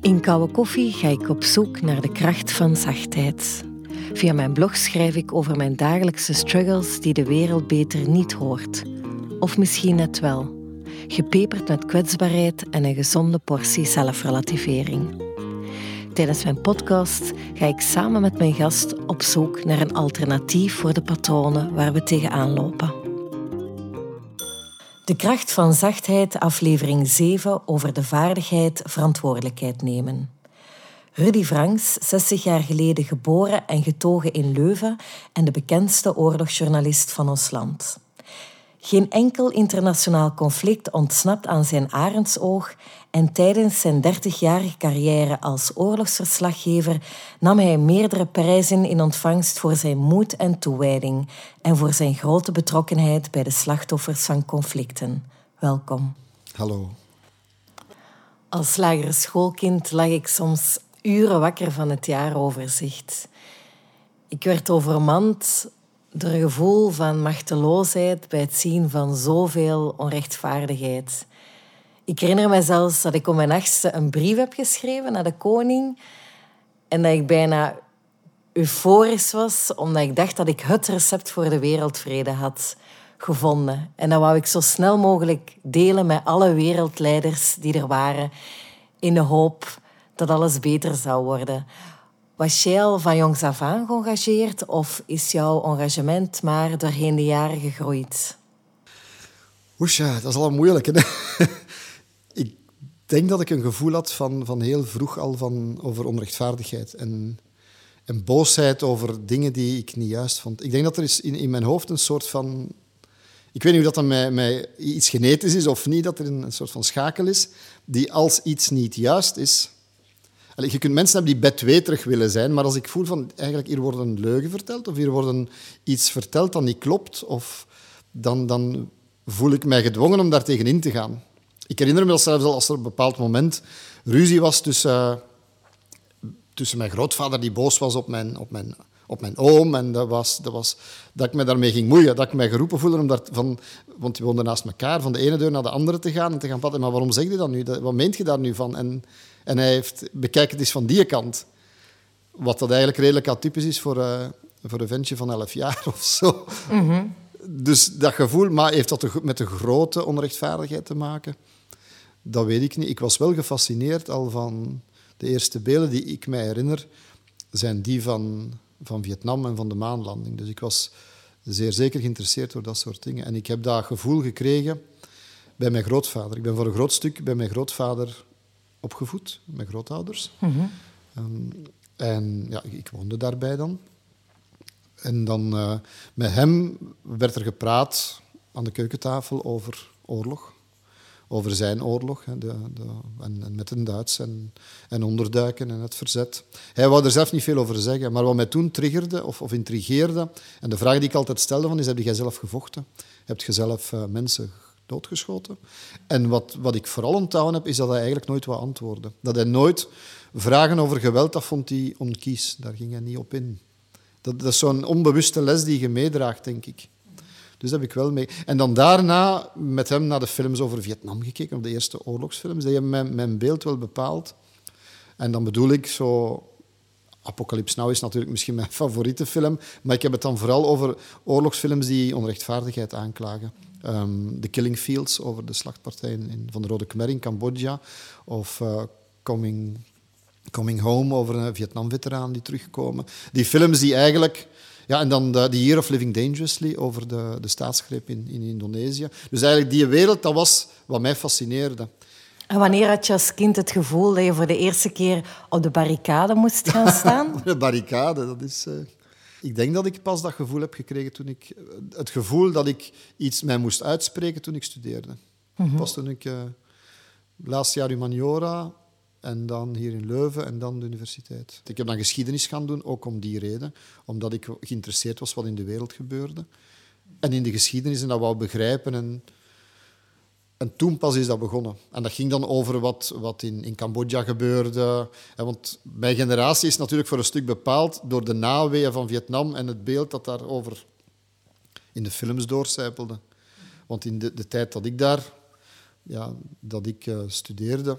In Koude Koffie ga ik op zoek naar de kracht van zachtheid. Via mijn blog schrijf ik over mijn dagelijkse struggles die de wereld beter niet hoort. Of misschien net wel. Gepeperd met kwetsbaarheid en een gezonde portie zelfrelativering. Tijdens mijn podcast ga ik samen met mijn gast op zoek naar een alternatief voor de patronen waar we tegenaan lopen. De kracht van zachtheid, aflevering 7 over de vaardigheid verantwoordelijkheid nemen. Rudy Franks, 60 jaar geleden geboren en getogen in Leuven en de bekendste oorlogsjournalist van ons land. Geen enkel internationaal conflict ontsnapt aan zijn arendsoog en tijdens zijn 30-jarige carrière als oorlogsverslaggever nam hij meerdere prijzen in ontvangst voor zijn moed en toewijding en voor zijn grote betrokkenheid bij de slachtoffers van conflicten. Welkom. Hallo. Als lagere schoolkind lag ik soms uren wakker van het jaaroverzicht. Ik werd overmand door een gevoel van machteloosheid bij het zien van zoveel onrechtvaardigheid. Ik herinner me zelfs dat ik om mijn achtste een brief heb geschreven naar de koning en dat ik bijna euforisch was, omdat ik dacht dat ik het recept voor de wereldvrede had gevonden. En dat wou ik zo snel mogelijk delen met alle wereldleiders die er waren, in de hoop dat alles beter zou worden. Was jij van jongs af aan geëngageerd of is jouw engagement maar doorheen de jaren gegroeid? Oesja, dat is al moeilijk. Hè? ik denk dat ik een gevoel had van, van heel vroeg al van, over onrechtvaardigheid en, en boosheid over dingen die ik niet juist vond. Ik denk dat er is in, in mijn hoofd een soort van... Ik weet niet of dat dan mij, iets genetisch is of niet, dat er een, een soort van schakel is, die als iets niet juist is, je kunt mensen hebben die bedweterig willen zijn, maar als ik voel van eigenlijk hier wordt een leugen verteld of hier wordt iets verteld dat niet klopt, of dan, dan voel ik mij gedwongen om daar tegenin te gaan. Ik herinner me zelfs al als er op een bepaald moment ruzie was tussen, tussen mijn grootvader die boos was op mijn, op mijn, op mijn oom en dat was, dat was dat ik me daarmee ging moeien, dat ik mij geroepen voelde om daar van, want die woonden naast elkaar, van de ene deur naar de andere te gaan en te gaan. Maar waarom zeg je dat nu? Wat meent je daar nu van? En en hij heeft, bekijk het eens van die kant. Wat dat eigenlijk redelijk atypisch is voor, uh, voor een ventje van 11 jaar of zo. Mhm. Dus dat gevoel, maar heeft dat met de grote onrechtvaardigheid te maken? Dat weet ik niet. Ik was wel gefascineerd al van de eerste beelden die ik mij herinner, zijn die van, van Vietnam en van de maanlanding. Dus ik was zeer zeker geïnteresseerd door dat soort dingen. En ik heb dat gevoel gekregen bij mijn grootvader. Ik ben voor een groot stuk bij mijn grootvader opgevoed, met grootouders. Mhm. en ja, ik woonde daarbij dan. En dan uh, met hem werd er gepraat aan de keukentafel over oorlog. Over zijn oorlog hè, de, de, en, en, met de Duits en, en onderduiken en het verzet. Hij wou er zelf niet veel over zeggen, maar wat mij toen triggerde of, of intrigeerde, en de vraag die ik altijd stelde van, is, heb jij zelf gevochten? Heb je zelf uh, mensen doodgeschoten. En wat, wat ik vooral onthouden heb, is dat hij eigenlijk nooit wou antwoorden. Dat hij nooit vragen over geweld, dat vond hij onkies. Daar ging hij niet op in. Dat, dat is zo'n onbewuste les die je meedraagt, denk ik. Dus dat heb ik wel mee. En dan daarna met hem naar de films over Vietnam gekeken, op de eerste oorlogsfilms. Die hebben mijn, mijn beeld wel bepaald. En dan bedoel ik zo... Apocalypse Now is natuurlijk misschien mijn favoriete film, maar ik heb het dan vooral over oorlogsfilms die onrechtvaardigheid aanklagen. Um, The Killing Fields over de slachtpartijen van de Rode Khmer in Cambodja. Of uh, Coming, Coming Home over een Vietnam-veteraan die terugkomen. Die films die eigenlijk... Ja, en dan The Year of Living Dangerously over de, de staatsgreep in, in Indonesië. Dus eigenlijk die wereld, dat was wat mij fascineerde. En wanneer had je als kind het gevoel dat je voor de eerste keer op de barricade moest gaan staan? de barricade, dat is... Uh... Ik denk dat ik pas dat gevoel heb gekregen toen ik... Het gevoel dat ik iets mij moest uitspreken toen ik studeerde. Mm Pas toen ik... Uh, laatste jaar humaniora en dan hier in Leuven en dan de universiteit. Ik heb dan geschiedenis gaan doen, ook om die reden. Omdat ik geïnteresseerd was wat in de wereld gebeurde. En in de geschiedenis en dat wou begrijpen en en toen pas is dat begonnen. En dat ging dan over wat, wat in, in Cambodja gebeurde. Want mijn generatie is natuurlijk voor een stuk bepaald door de naweeën van Vietnam en het beeld dat daarover in de films doorcijpelde. Want in de, de tijd dat ik daar ja, dat ik, uh, studeerde,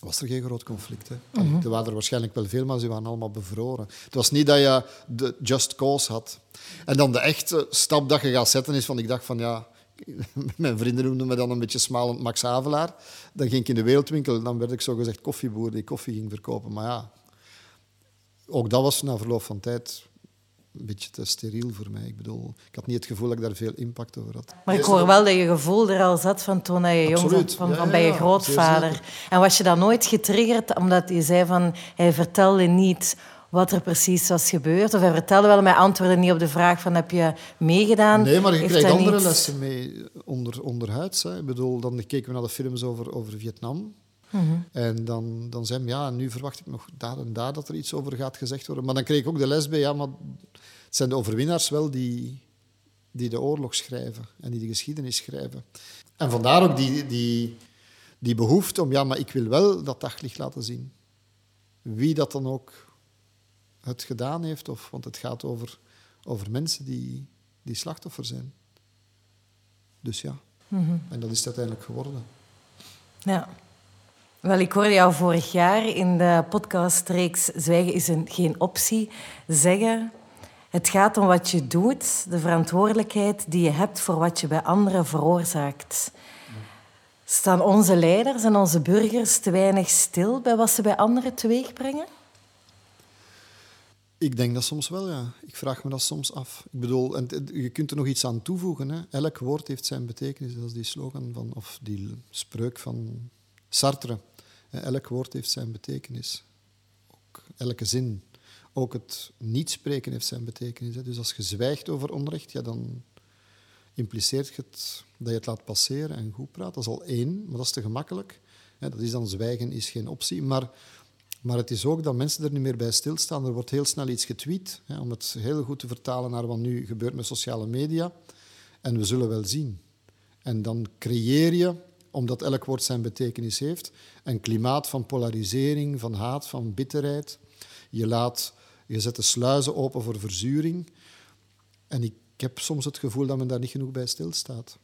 was er geen groot conflict. Hè. Mm Er waren er waarschijnlijk wel veel, maar ze waren allemaal bevroren. Het was niet dat je de just cause had. En dan de echte stap dat je gaat zetten is van, ik dacht van ja, mijn vrienden noemden me dan een beetje smalend Max Havelaar. Dan ging ik in de wereldwinkel, dan werd ik zogezegd koffieboer die koffie ging verkopen. Maar ja, ook dat was na verloop van tijd een beetje te steriel voor mij. Ik bedoel, ik had niet het gevoel dat ik daar veel impact over had. Maar ik hoor wel dat je gevoel er al zat van toen je jong was, van, van bij je grootvader. En was je dan nooit getriggerd omdat je zei van hij vertelde niet wat er precies was gebeurd? Of hij vertelde wel, maar antwoordde niet op de vraag van heb je meegedaan? Nee, maar je krijgt andere lessen mee onder, onderhuids. Hè. Ik bedoel, dan keken we naar de films over, over Vietnam. Mhm. En dan, dan zei hij, ja, nu verwacht ik nog daar en daar dat er iets over gaat gezegd worden. Maar dan kreeg ik ook de les bij, ja, maar het zijn de overwinnaars wel die, die de oorlog schrijven en die de geschiedenis schrijven. En vandaar ook die, die, die behoefte om, ja, maar ik wil wel dat daglicht laten zien. Wie dat dan ook het gedaan heeft, of, want het gaat over, over mensen die, die slachtoffer zijn. Dus ja, mhm. en dat is het uiteindelijk geworden. Ja. Wel, ik hoorde jou vorig jaar in de podcastreeks Zwijgen is een, geen optie zeggen... Het gaat om wat je doet, de verantwoordelijkheid die je hebt voor wat je bij anderen veroorzaakt. Staan onze leiders en onze burgers te weinig stil bij wat ze bij anderen teweegbrengen? Ik denk dat soms wel, ja. Ik vraag me dat soms af. Ik bedoel, en je kunt er nog iets aan toevoegen. Hè. Elk woord heeft zijn betekenis. Dat is die slogan van, of die spreuk van Sartre. Elk woord heeft zijn betekenis. Ook elke zin. Ook het niet spreken heeft zijn betekenis. Hè. Dus als je zwijgt over onrecht, ja, dan impliceert het dat je het laat passeren en goed praat. Dat is al één, maar dat is te gemakkelijk. Dat is dan zwijgen is geen optie. Maar maar het is ook dat mensen er niet meer bij stilstaan. Er wordt heel snel iets getweet, hè, om het heel goed te vertalen naar wat nu gebeurt met sociale media. En we zullen wel zien. En dan creëer je, omdat elk woord zijn betekenis heeft, een klimaat van polarisering, van haat, van bitterheid. Je, laat, je zet de sluizen open voor verzuring. En ik heb soms het gevoel dat men daar niet genoeg bij stilstaat.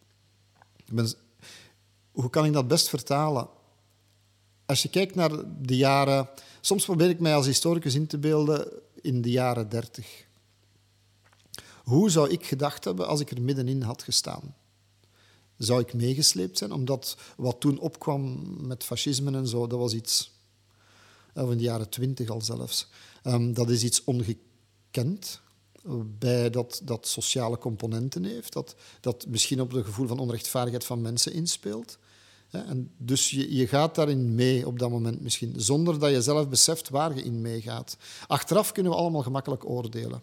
Hoe kan ik dat best vertalen? Als je kijkt naar de jaren... Soms probeer ik mij als historicus in te beelden in de jaren dertig. Hoe zou ik gedacht hebben als ik er middenin had gestaan? Zou ik meegesleept zijn? Omdat wat toen opkwam met fascisme en zo, dat was iets... Of in de jaren twintig al zelfs. Ehm, dat is iets ongekend bij dat, dat sociale componenten heeft, dat, dat misschien op het gevoel van onrechtvaardigheid van mensen inspeelt. En dus je, je gaat daarin mee op dat moment misschien, zonder dat je zelf beseft waar je in meegaat. Achteraf kunnen we allemaal gemakkelijk oordelen.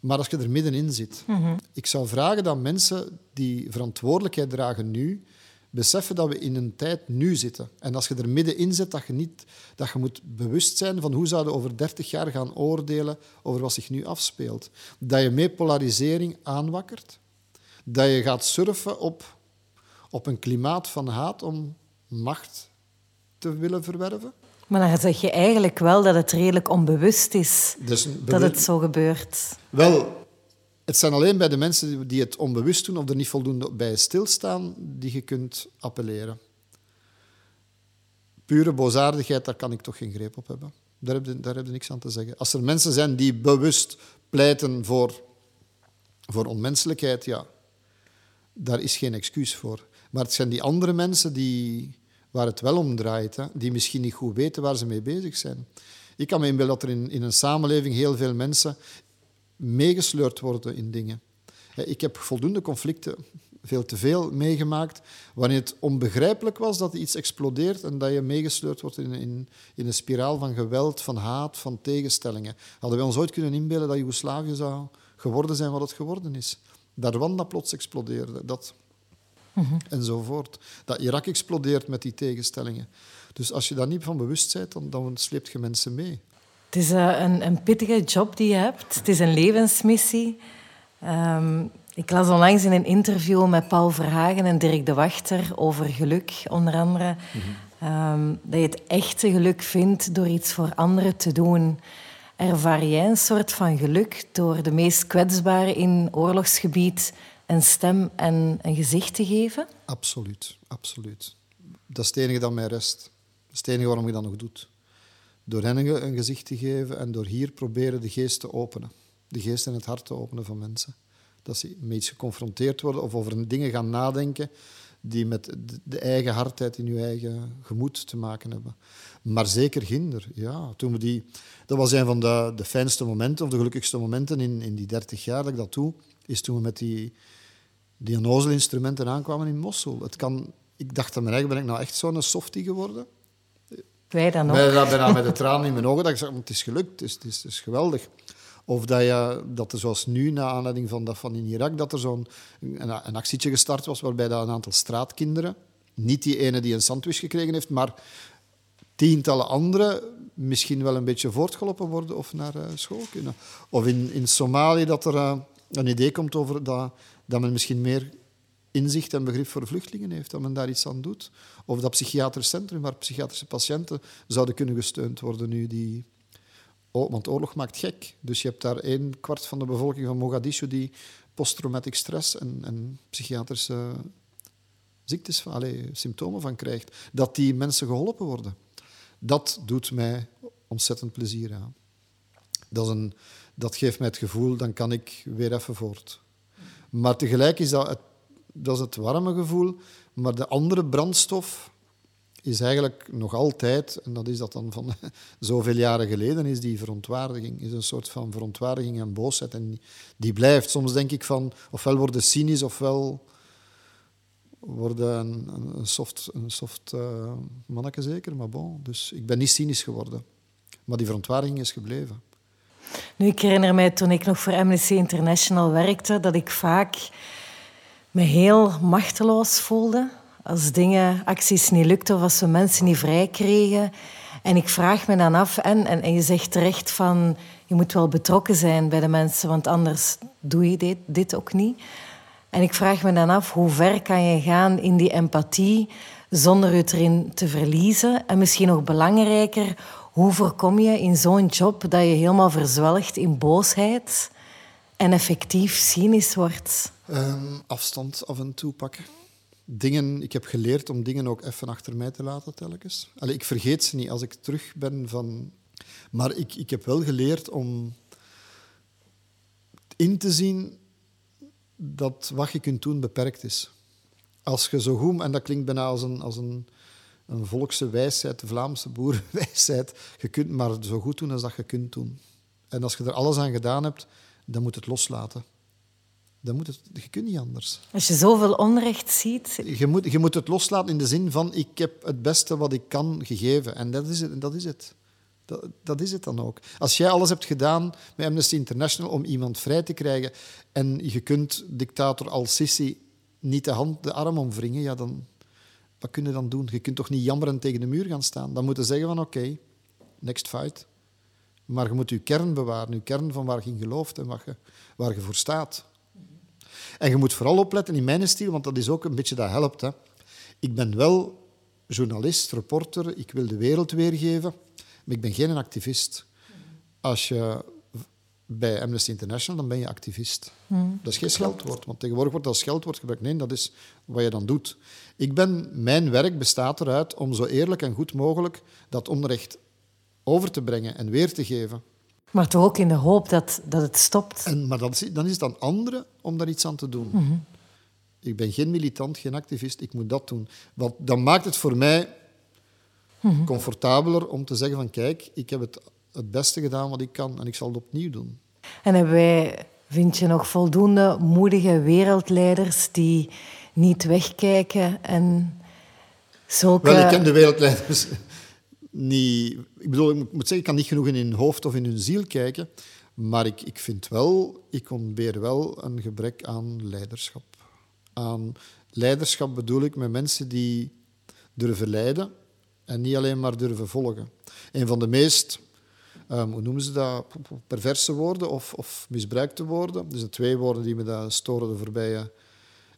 Maar als je er middenin zit, mm ik zou vragen dat mensen die verantwoordelijkheid dragen nu, beseffen dat we in een tijd nu zitten. En als je er middenin zit, dat je, niet, dat je moet bewust zijn van hoe zouden we over 30 jaar gaan oordelen over wat zich nu afspeelt. Dat je mee polarisering aanwakkert. Dat je gaat surfen op op een klimaat van haat om macht te willen verwerven. Maar dan zeg je eigenlijk wel dat het redelijk onbewust is dus dat het zo gebeurt. Wel, het zijn alleen bij de mensen die het onbewust doen of er niet voldoende bij stilstaan, die je kunt appelleren. Pure boosaardigheid, daar kan ik toch geen greep op hebben. Daar heb, je, daar heb je niks aan te zeggen. Als er mensen zijn die bewust pleiten voor, voor onmenselijkheid, ja, daar is geen excuus voor. Maar het zijn die andere mensen die, waar het wel om draait, die misschien niet goed weten waar ze mee bezig zijn. Ik kan me inbeelden dat er in, in een samenleving heel veel mensen meegesleurd worden in dingen. Ik heb voldoende conflicten, veel te veel, meegemaakt, wanneer het onbegrijpelijk was dat iets explodeert en dat je meegesleurd wordt in, in, in een spiraal van geweld, van haat, van tegenstellingen. Hadden we ons ooit kunnen inbeelden dat Joegoslavië zou geworden zijn wat het geworden is? Dat Rwanda plots explodeerde. Dat, Mhm. enzovoort. Dat Irak explodeert met die tegenstellingen. Dus als je daar niet van bewust bent, dan, dan sleept je mensen mee. Het is uh, een, een, pittige job die je hebt. Het is een levensmissie. Um, ik las onlangs in een interview met Paul Verhagen en Dirk de Wachter over geluk, onder andere. Mm dat je het echte geluk vindt door iets voor anderen te doen. Ervaar jij een soort van geluk door de meest kwetsbaren in oorlogsgebied een stem en een gezicht te geven? Absoluut, absoluut. Dat is het enige dat mij rest. Dat is het enige waarom je dat nog doet. Door hen een gezicht te geven en door hier proberen de geest te openen. De geest en het hart te openen van mensen. Dat ze met iets geconfronteerd worden of over dingen gaan nadenken die met de- de eigen hardheid in je eigen gemoed te maken hebben. Maar zeker ginder, ja. Toen we die, dat was een van de, de fijnste momenten, of de gelukkigste momenten in, in die dertig jaar dat ik dat doe, is toen we met die, die instrumenten aankwamen in Mossel. Het kan, ik dacht aan mijn eigen, ben ik nou echt zo'n softie geworden? Wij dan ook. Bijna, bijna met de tranen in mijn ogen. Dat ik zeg, het is gelukt, het is, het is, het is geweldig. Of dat, je, dat er zoals nu, na aanleiding van dat van in Irak, dat er zo'n een, een actietje gestart was waarbij dat een aantal straatkinderen, niet die ene die een sandwich gekregen heeft, maar tientallen anderen misschien wel een beetje voortgelopen worden of naar eh, school kunnen. Of in, in Somalië dat er eh, een idee komt over dat, dat men misschien meer inzicht en begrip voor vluchtelingen heeft, dat men daar iets aan doet. Of dat psychiatrisch centrum waar psychiatrische patiënten zouden kunnen gesteund worden nu die... Oh, want oorlog maakt gek. Dus je hebt daar een kwart van de bevolking van Mogadishu die posttraumatic stress en, psychiatrische ziektes, symptomen van krijgt. Dat die mensen geholpen worden. Dat doet mij ontzettend plezier aan. Dat, dat geeft mij het gevoel, dan kan ik weer even voort. Maar tegelijk is dat het, dat is het warme gevoel. Maar de andere brandstof is eigenlijk nog altijd, en dat is dat dan van zoveel jaren geleden, is die verontwaardiging. Is een soort van verontwaardiging en boosheid. En die, blijft. Soms denk ik van, ofwel worden cynisch, ofwel worden een, een, soft, een soft uh, manneke zeker. Maar bon, dus ik ben niet cynisch geworden. Maar die verontwaardiging is gebleven. Nu, ik herinner mij toen ik nog voor Amnesty International werkte, dat ik vaak me heel machteloos voelde. Als dingen, acties niet lukten of als we mensen niet vrij kregen. En ik vraag me dan af, en, en, en je zegt terecht van, je moet wel betrokken zijn bij de mensen, want anders doe je dit, dit ook niet. En ik vraag me dan af, hoe ver kan je gaan in die empathie zonder het erin te verliezen? En misschien nog belangrijker, hoe voorkom je in zo'n job dat je helemaal verzwelgt in boosheid en effectief cynisch wordt? Um, afstand af en toe pakken. Dingen, ik heb geleerd om dingen ook even achter mij te laten telkens. Allee, ik vergeet ze niet als ik terug ben van... Maar ik, ik heb wel geleerd om in te zien dat wat je kunt doen beperkt is. Als je zo goed... En dat klinkt bijna als een... Als een een volkse wijsheid, de Vlaamse boerenwijsheid. Je kunt maar zo goed doen als dat je kunt doen. En als je er alles aan gedaan hebt, dan moet het loslaten. Dan moet het, je kunt niet anders. Als je zoveel onrecht ziet... Je moet, je moet het loslaten in de zin van ik heb het beste wat ik kan gegeven. En dat is het. Dat is het. Dat, dat is het dan ook. Als jij alles hebt gedaan met Amnesty International om iemand vrij te krijgen en je kunt dictator al-Sisi niet de, hand, de arm omwringen, ja, dan, wat kun je dan doen? Je kunt toch niet jammeren tegen de muur gaan staan? Dan moet je zeggen van oké, next fight. Maar je moet je kern bewaren, je kern van waar je in gelooft en waar je, waar je voor staat. En je moet vooral opletten in mijn stijl, want dat is ook een beetje dat helpt. Hè. Ik ben wel journalist, reporter, ik wil de wereld weergeven, maar ik ben geen activist. Als je bij Amnesty International, dan ben je activist. Hmm. Dat is geen scheldwoord, want tegenwoordig wordt dat scheldwoord gebruikt. Nee, dat is wat je dan doet. Ik ben, mijn werk bestaat eruit om zo eerlijk en goed mogelijk dat onrecht over te brengen en weer te geven. Maar toch ook in de hoop dat, dat het stopt. En, maar dan, dan is het aan anderen om daar iets aan te doen. -hmm. Ik ben geen militant, geen activist, ik moet dat doen. Want dan maakt het voor mij -hmm. comfortabeler om te zeggen van kijk, ik heb het het beste gedaan wat ik kan en ik zal het opnieuw doen. En hebben wij, vind je nog voldoende moedige wereldleiders die niet wegkijken en zulke... Wel, ik ken de wereldleiders niet... Ik bedoel, ik moet zeggen, ik kan niet genoeg in hun hoofd of in hun ziel kijken, maar ik, ik vind wel, ik ontbeer wel een gebrek aan leiderschap. Aan leiderschap bedoel ik met mensen die durven leiden en niet alleen maar durven volgen. Een van de meest Um, hoe noemen ze dat? Perverse woorden of, of misbruikte woorden. Dus de twee woorden die me daar storen de voorbije.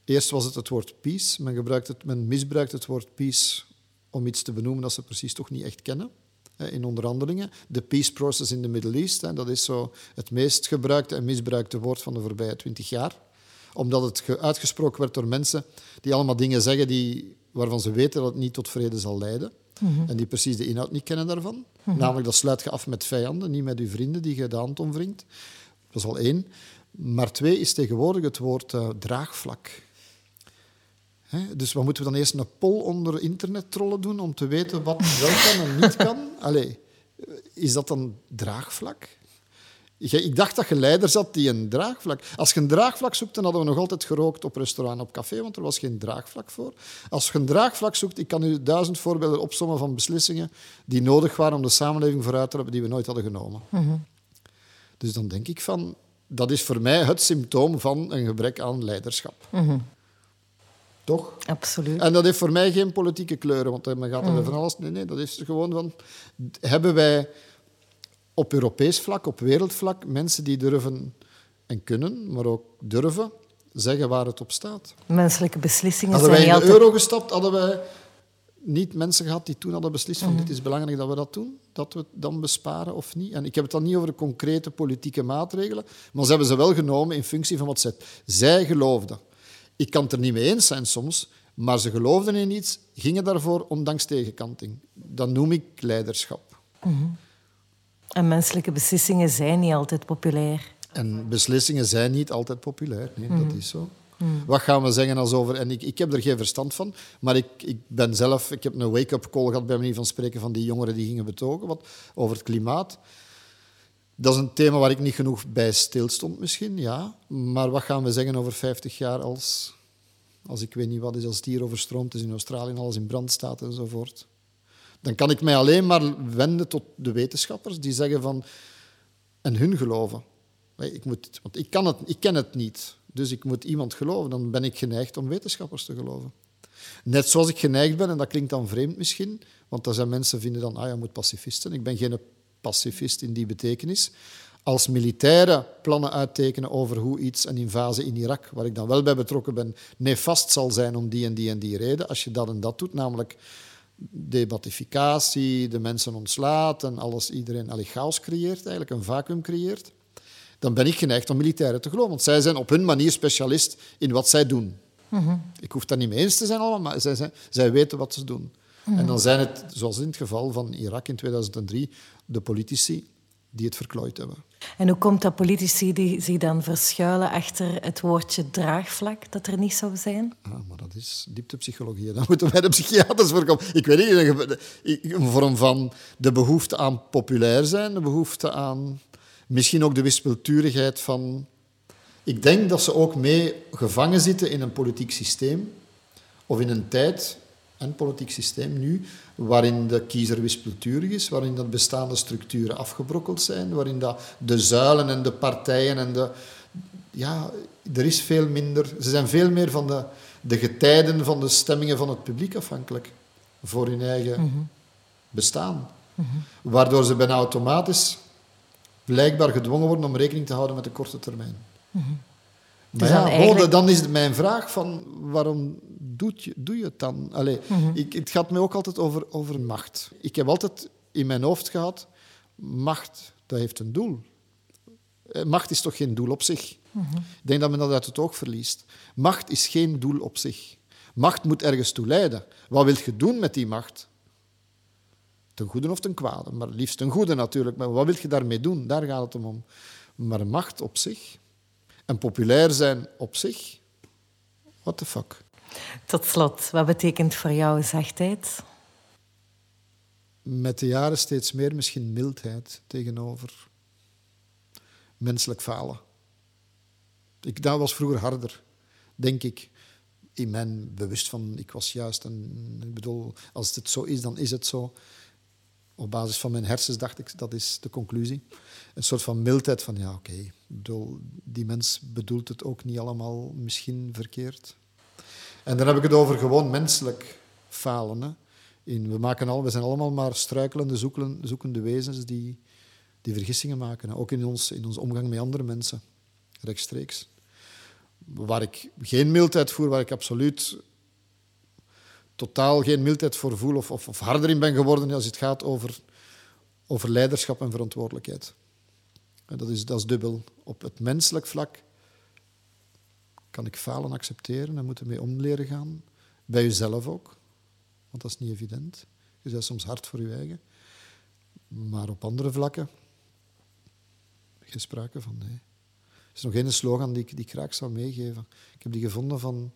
Eerst was het het woord peace. Men, gebruikt het, men misbruikt het woord peace om iets te benoemen dat ze precies toch niet echt kennen. In onderhandelingen. De peace process in the Middle East. Dat is zo het meest gebruikte en misbruikte woord van de voorbije twintig jaar. Omdat het uitgesproken werd door mensen die allemaal dingen zeggen die, waarvan ze weten dat het niet tot vrede zal leiden. En die precies de inhoud niet kennen daarvan. Namelijk, dat sluit je af met vijanden, niet met je vrienden die je de hand omwringt. Dat is al één. Maar twee is tegenwoordig het woord uh, draagvlak. Hè? Dus wat moeten we dan eerst een poll onder internettrollen doen om te weten wat wel kan en niet kan? Allee, is dat dan draagvlak? Ik dacht dat je leiders had die een draagvlak... Als je een draagvlak zoekt, dan hadden we nog altijd gerookt op restaurant op café, want er was geen draagvlak voor. Als je een draagvlak zoekt, ik kan u duizend voorbeelden opsommen van beslissingen die nodig waren om de samenleving vooruit te hebben, die we nooit hadden genomen. Mhm. Dus dan denk ik van... Dat is voor mij het symptoom van een gebrek aan leiderschap. Mhm. Toch? Absoluut. En dat heeft voor mij geen politieke kleuren, want men gaat er mm. van alles... Nee, nee, dat is gewoon van... Hebben wij op Europees vlak, op wereldvlak, mensen die durven en kunnen, maar ook durven zeggen waar het op staat. Menselijke beslissingen hadden zijn wij in de euro gestapt, hadden wij niet mensen gehad die toen hadden beslist van mm. dit is belangrijk dat we dat doen, dat we het dan besparen of niet. En ik heb het dan niet over concrete politieke maatregelen, maar ze hebben ze wel genomen in functie van wat ze... Zij geloofden. Ik kan het er niet mee eens zijn soms, maar ze geloofden in iets, gingen daarvoor ondanks tegenkanting. Dat noem ik leiderschap. Mm En menselijke beslissingen zijn niet altijd populair. En beslissingen zijn niet altijd populair. Nee, dat mhm. is zo. Mhm. Wat gaan we zeggen als over... En ik, ik heb er geen verstand van, maar ik, ik ben zelf... Ik heb een wake-up call gehad, bij manier van spreken, van die jongeren die gingen betogen wat, over het klimaat. Dat is een thema waar ik niet genoeg bij stilstond misschien, ja. Maar wat gaan we zeggen over 50 jaar als, als ik weet niet wat is, als het hier overstroomt is in Australië, alles in brand staat enzovoort. Dan kan ik mij alleen maar wenden tot de wetenschappers die zeggen van... En hun geloven. Ik, moet, want ik, kan het, ik ken het niet, dus ik moet iemand geloven. Dan ben ik geneigd om wetenschappers te geloven. Net zoals ik geneigd ben, en dat klinkt dan vreemd misschien, want er zijn mensen vinden dan, ah, je moet pacifist zijn. Ik ben geen pacifist in die betekenis. Als militaire plannen uittekenen over hoe iets, een invasie in Irak, waar ik dan wel bij betrokken ben, nefast zal zijn om die en die en die reden. Als je dat en dat doet, namelijk debatificatie, de mensen ontslaat en alles, iedereen allee, chaos creëert, eigenlijk een vacuüm creëert, dan ben ik geneigd om militairen te geloven. Want zij zijn op hun manier specialist in wat zij doen. Mhm. Ik hoef daar niet mee eens te zijn allemaal, maar zij, weten wat ze doen. En dan zijn het, zoals in het geval van Irak in 2003, de politici die het verklooid hebben. En hoe komt dat politici die zich dan verschuilen achter het woordje draagvlak, dat er niet zou zijn? Ah, maar dat is dieptepsychologie. Daar moeten wij de psychiaters voor komen. Ik weet niet, een vorm van de behoefte aan populair zijn, de behoefte aan misschien ook de wispelturigheid van... Ik denk dat ze ook mee gevangen zitten in een politiek systeem of in een tijd en politiek systeem nu, waarin de kiezer wispelturig is, waarin dat bestaande structuren afgebrokkeld zijn, waarin dat de zuilen en de partijen en de... Ja, er is veel minder... Ze zijn veel meer van de, de getijden van de stemmingen van het publiek afhankelijk voor hun eigen mhm. bestaan. Mhm. Waardoor ze bijna automatisch blijkbaar gedwongen worden om rekening te houden met de korte termijn. Mhm. Maar ja, eigenlijk... dan is mijn vraag van waarom doe je, doe je het dan? Allee, mhm. ik, het gaat mij ook altijd over, over macht. Ik heb altijd in mijn hoofd gehad, macht, dat heeft een doel. Eh, macht is toch geen doel op zich? Mhm. Ik denk dat men dat uit het oog verliest. Macht is geen doel op zich. Macht moet ergens toe leiden. Wat wil je doen met die macht? Ten goede of ten kwade, maar liefst ten goede natuurlijk. Maar wat wil je daarmee doen? Daar gaat het om. Maar macht op zich en populair zijn op zich, what the fuck. Tot slot, wat betekent voor jou zachtheid? Met de jaren steeds meer misschien mildheid tegenover menselijk falen. Ik, dat was vroeger harder, denk ik. In mijn bewust van, ik was juist. En ik bedoel, als het zo is, dan is het zo. Op basis van mijn hersens dacht ik, dat is de conclusie. Een soort van mildheid van, ja, oké, die mens bedoelt het ook niet allemaal misschien verkeerd. En dan heb ik het over gewoon menselijk falen. Hè. In, we, maken al, we zijn allemaal maar struikelende, zoekende, wezens die, die vergissingen maken. Ook in ons, in onze omgang met andere mensen, rechtstreeks. Waar ik geen mildheid voer, waar ik absoluut totaal geen mildheid voor voel of, of, of harder in ben geworden als het gaat over, over leiderschap en verantwoordelijkheid. Dat, is, dat is dubbel. Op het menselijk vlak kan ik falen accepteren en moeten mee om leren gaan. Bij jezelf ook, want dat is niet evident. Je bent soms hard voor je eigen. Maar op andere vlakken, geen sprake van, nee. Er is nog één slogan die ik, die ik zou meegeven. Ik heb die gevonden van,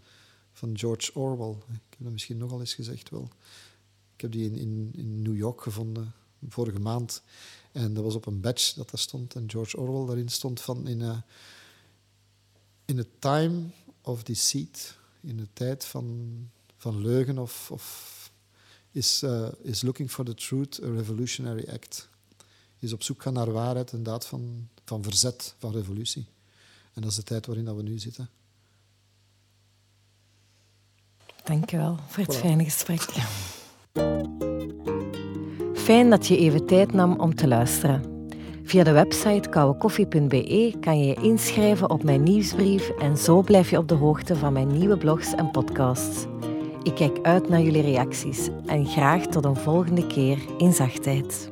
van George Orwell. Ik heb dat misschien nogal eens gezegd wel. Ik heb die in, in, in New York gevonden, vorige maand. En dat was op een badge dat daar stond. En George Orwell daarin stond van... In a, in a time of deceit, in de tijd van, van leugen of, of is, uh, is looking for the truth a revolutionary act. Is op zoek gaan naar waarheid, een daad van, van verzet, van revolutie. En dat is de tijd waarin dat we nu zitten. Dank je wel voor het fijne gesprek. Fijn dat je even tijd nam om te luisteren. Via de website kouwekoffie.be kan je je inschrijven op mijn nieuwsbrief en zo blijf je op de hoogte van mijn nieuwe blogs en podcasts. Ik kijk uit naar jullie reacties en graag tot een volgende keer in zachtheid.